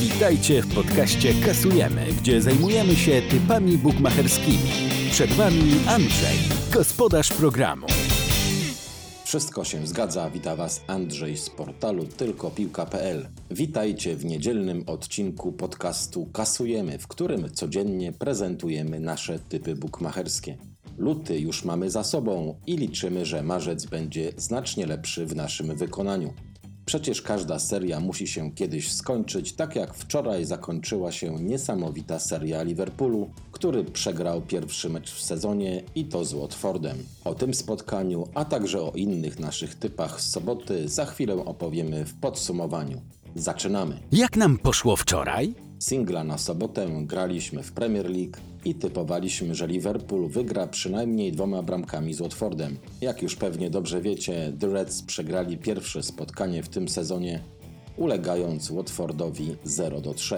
Witajcie w podcaście Kasujemy, gdzie zajmujemy się typami bukmacherskimi. Przed Wami Andrzej, gospodarz programu. Wszystko się zgadza, wita Was Andrzej z portalu tylkopiłka.pl. Witajcie w niedzielnym odcinku podcastu Kasujemy, w którym codziennie prezentujemy nasze typy bukmacherskie. Luty już mamy za sobą i liczymy, że marzec będzie znacznie lepszy w naszym wykonaniu. Przecież każda seria musi się kiedyś skończyć, tak jak wczoraj zakończyła się niesamowita seria Liverpoolu, który przegrał pierwszy mecz w sezonie i to z Watfordem. O tym spotkaniu, a także o innych naszych typach z soboty za chwilę opowiemy w podsumowaniu. Zaczynamy! Jak nam poszło wczoraj? Singla na sobotę graliśmy w Premier League i typowaliśmy, że Liverpool wygra przynajmniej dwoma bramkami z Watfordem. Jak już pewnie dobrze wiecie, The Reds przegrali pierwsze spotkanie w tym sezonie, ulegając Watfordowi 0 do 3.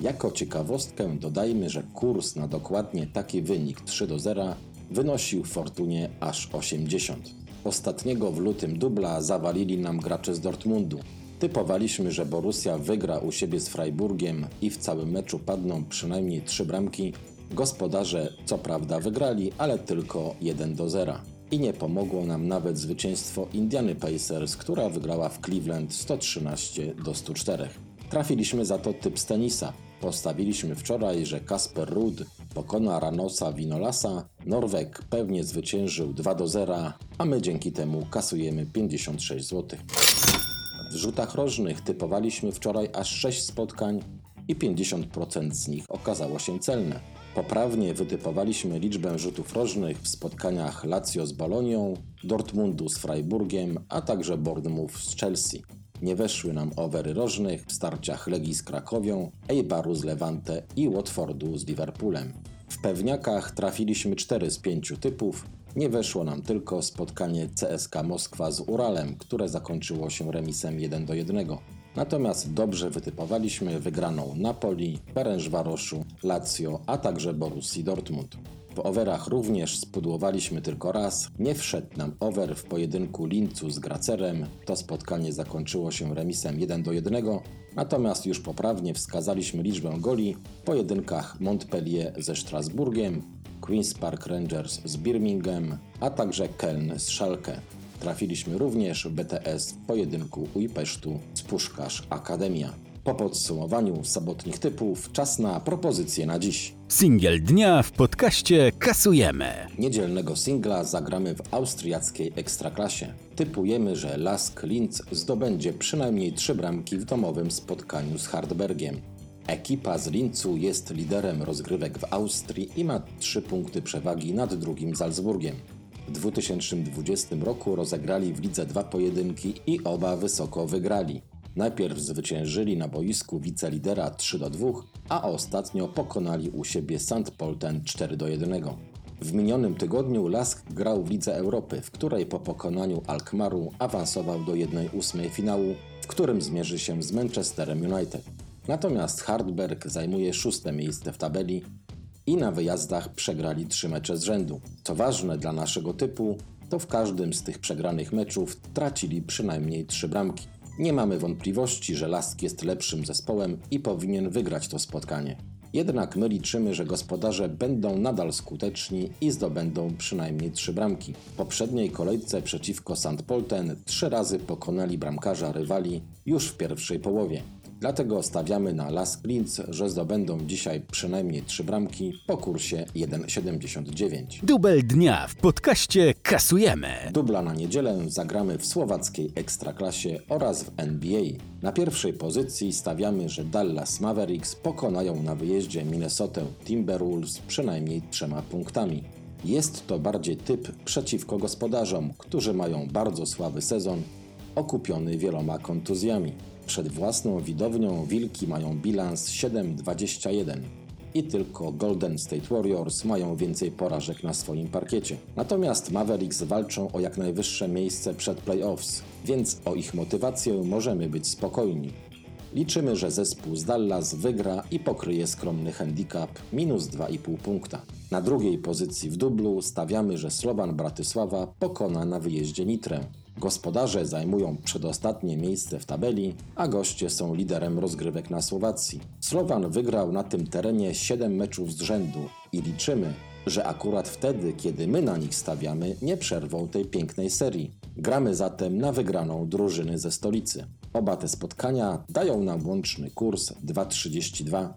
Jako ciekawostkę dodajmy, że kurs na dokładnie taki wynik 3 do 0 wynosił Fortunie aż 80. Ostatniego w lutym dubla zawalili nam gracze z Dortmundu. Typowaliśmy, że Borussia wygra u siebie z Freiburgiem i w całym meczu padną przynajmniej trzy bramki. Gospodarze co prawda wygrali, ale tylko 1 do 0. I nie pomogło nam nawet zwycięstwo Indiany Pacers, która wygrała w Cleveland 113 do 104. Trafiliśmy za to typ z tenisa. Postawiliśmy wczoraj, że Kasper Ruud pokona Ranosa Winolasa, Norweg pewnie zwyciężył 2 do 0, a my dzięki temu kasujemy 56 zł. W rzutach rożnych typowaliśmy wczoraj aż 6 spotkań i 50% z nich okazało się celne. Poprawnie wytypowaliśmy liczbę rzutów rożnych w spotkaniach Lazio z Bolonią, Dortmundu z Freiburgiem, a także Bournemouth z Chelsea. Nie weszły nam overy rożnych w starciach Legii z Krakowią, Eibaru z Levante i Watfordu z Liverpoolem. W pewniakach trafiliśmy 4 z 5 typów, nie weszło nam tylko spotkanie CSK Moskwa z Uralem, które zakończyło się remisem 1 do 1. Natomiast dobrze wytypowaliśmy wygraną Napoli, Ferencvaroszu, Lazio, a także Borussii Dortmund. W overach również spudłowaliśmy tylko raz. Nie wszedł nam over w pojedynku Lincu z Gracerem. To spotkanie zakończyło się remisem 1 do 1. Natomiast już poprawnie wskazaliśmy liczbę goli w pojedynkach Montpellier ze Strasburgiem, Queen's Park Rangers z Birmingham, a także Keln z Schalke. Trafiliśmy również w BTS w pojedynku Ujpesztu z Puszkarz Akademia. Po podsumowaniu sobotnich typów czas na propozycje na dziś. Singiel dnia w podcaście Kasujemy. Niedzielnego singla zagramy w austriackiej ekstraklasie. Typujemy, że Lask Linz zdobędzie przynajmniej trzy bramki w domowym spotkaniu z Hardbergiem. Ekipa z Lincu jest liderem rozgrywek w Austrii i ma 3 punkty przewagi nad drugim Salzburgiem. W 2020 roku rozegrali w lidze dwa pojedynki i oba wysoko wygrali. Najpierw zwyciężyli na boisku wicelidera 3 do 2, a ostatnio pokonali u siebie St. Polten 4 do 1. W minionym tygodniu Lask grał w Lidze Europy, w której po pokonaniu Alkmaru awansował do 1-8 finału, w którym zmierzy się z Manchesterem United. Natomiast Hardberg zajmuje szóste miejsce w tabeli i na wyjazdach przegrali trzy mecze z rzędu. Co ważne dla naszego typu, to w każdym z tych przegranych meczów tracili przynajmniej trzy bramki. Nie mamy wątpliwości, że Lask jest lepszym zespołem i powinien wygrać to spotkanie. Jednak my liczymy, że gospodarze będą nadal skuteczni i zdobędą przynajmniej trzy bramki. W poprzedniej kolejce przeciwko St. Polten trzy razy pokonali bramkarza rywali już w pierwszej połowie. Dlatego stawiamy na Las Linz, że zdobędą dzisiaj przynajmniej trzy bramki po kursie 1,79. Dubel dnia w podcaście Kasujemy. Dubla na niedzielę zagramy w słowackiej ekstraklasie oraz w NBA. Na pierwszej pozycji stawiamy, że Dallas Mavericks pokonają na wyjeździe Minnesota Timberwolves przynajmniej trzema punktami. Jest to bardziej typ przeciwko gospodarzom, którzy mają bardzo słaby sezon, okupiony wieloma kontuzjami. Przed własną widownią Wilki mają bilans 7-21 i tylko Golden State Warriors mają więcej porażek na swoim parkiecie. Natomiast Mavericks walczą o jak najwyższe miejsce przed playoffs, więc o ich motywację możemy być spokojni. Liczymy, że zespół z Dallas wygra i pokryje skromny handicap minus 2,5 punkta. Na drugiej pozycji w dublu stawiamy, że Slovan Bratysława pokona na wyjeździe Nitrę. Gospodarze zajmują przedostatnie miejsce w tabeli, a goście są liderem rozgrywek na Słowacji. Slovan wygrał na tym terenie 7 meczów z rzędu i liczymy, że akurat wtedy, kiedy my na nich stawiamy, nie przerwą tej pięknej serii. Gramy zatem na wygraną drużyny ze stolicy. Oba te spotkania dają nam łączny kurs 2,32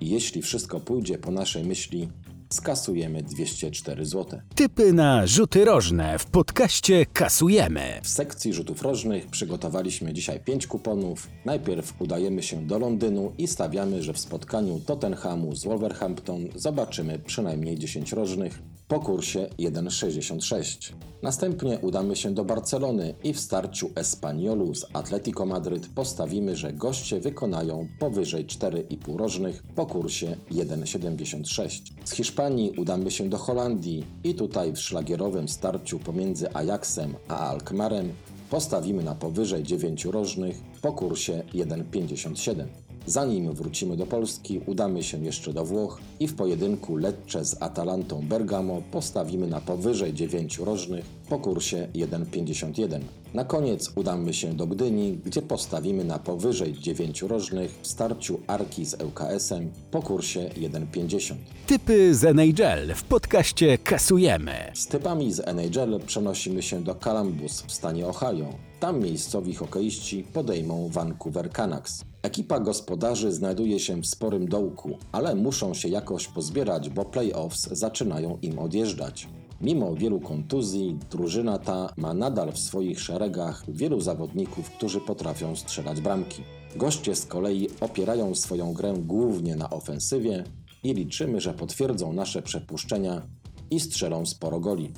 i jeśli wszystko pójdzie po naszej myśli, skasujemy 204 zł. Typy na rzuty rożne w podcaście kasujemy. W sekcji rzutów rożnych przygotowaliśmy dzisiaj 5 kuponów. Najpierw udajemy się do Londynu i stawiamy, że w spotkaniu Tottenhamu z Wolverhampton zobaczymy przynajmniej 10 rożnych po kursie 1,66. Następnie udamy się do Barcelony i w starciu Espaniolu z Atletico Madryt postawimy, że goście wykonają powyżej 4,5 rożnych po kursie 1,76. Z Hiszpanii udamy się do Holandii i tutaj w szlagierowym starciu pomiędzy Ajaxem a Alkmarem postawimy na powyżej 9 rożnych po kursie 1,57. Zanim wrócimy do Polski, udamy się jeszcze do Włoch i w pojedynku Lecce z Atalantą Bergamo postawimy na powyżej 9 rożnych po kursie 1,51. Na koniec udamy się do Gdyni, gdzie postawimy na powyżej 9 rożnych w starciu Arki z ŁKS-em po kursie 1,50. Typy z NHL w podcaście kasujemy. Z typami z NHL przenosimy się do Columbus w stanie Ohio. Tam miejscowi hokeiści podejmą Vancouver Canucks. Ekipa gospodarzy znajduje się w sporym dołku, ale muszą się jakoś pozbierać, bo playoffs zaczynają im odjeżdżać. Mimo wielu kontuzji, drużyna ta ma nadal w swoich szeregach wielu zawodników, którzy potrafią strzelać bramki. Goście z kolei opierają swoją grę głównie na ofensywie i liczymy, że potwierdzą nasze przepuszczenia i strzelą sporo goli.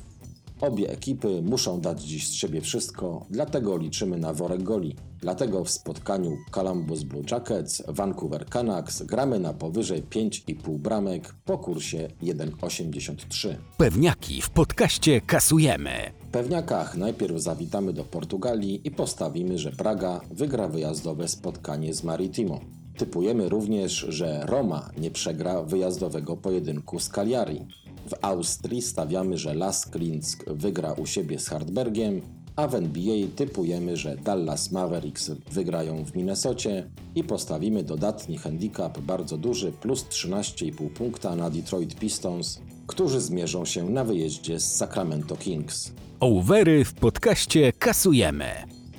Obie ekipy muszą dać dziś z siebie wszystko, dlatego liczymy na worek goli. Dlatego w spotkaniu Columbus Blue Jackets, Vancouver Canucks gramy na powyżej 5,5 bramek po kursie 1,83. Pewniaki w podcaście kasujemy. W pewniakach najpierw zawitamy do Portugalii i postawimy, że Braga wygra wyjazdowe spotkanie z Maritimo. Typujemy również, że Roma nie przegra wyjazdowego pojedynku z Cagliari. W Austrii stawiamy, że Las Klinsk wygra u siebie z Hartbergiem, a w NBA typujemy, że Dallas Mavericks wygrają w Minnesocie i postawimy dodatni handicap bardzo duży plus 13,5 punkta na Detroit Pistons, którzy zmierzą się na wyjeździe z Sacramento Kings. Overy w podcaście kasujemy.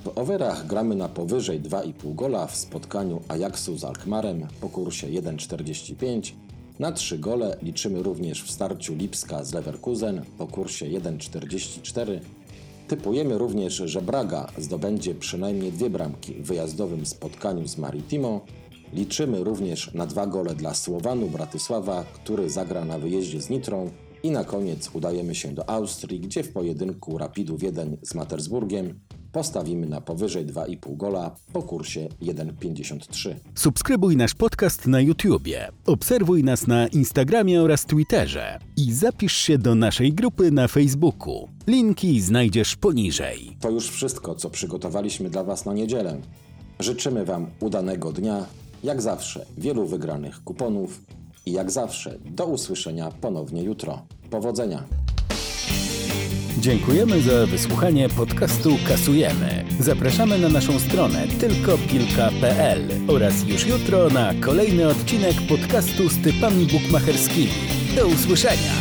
W overach gramy na powyżej 2,5 gola w spotkaniu Ajaxu z Alkmarem po kursie 1,45. Na 3 gole liczymy również w starciu Lipska z Leverkusen po kursie 1,44. Typujemy również, że Braga zdobędzie przynajmniej dwie bramki w wyjazdowym spotkaniu z Maritimo. Liczymy również na dwa gole dla Słowanu Bratysława, który zagra na wyjeździe z Nitrą. I na koniec udajemy się do Austrii, gdzie w pojedynku Rapidu Wiedeń z Matersburgiem postawimy na powyżej 2,5 gola po kursie 1,53. Subskrybuj nasz podcast na YouTubie, obserwuj nas na Instagramie oraz Twitterze i zapisz się do naszej grupy na Facebooku. Linki znajdziesz poniżej. To już wszystko, co przygotowaliśmy dla Was na niedzielę. Życzymy Wam udanego dnia, jak zawsze wielu wygranych kuponów i jak zawsze do usłyszenia ponownie jutro. Powodzenia! Dziękujemy za wysłuchanie podcastu Kasujemy. Zapraszamy na naszą stronę tylkopilka.pl oraz już jutro na kolejny odcinek podcastu z typami bukmacherskimi. Do usłyszenia!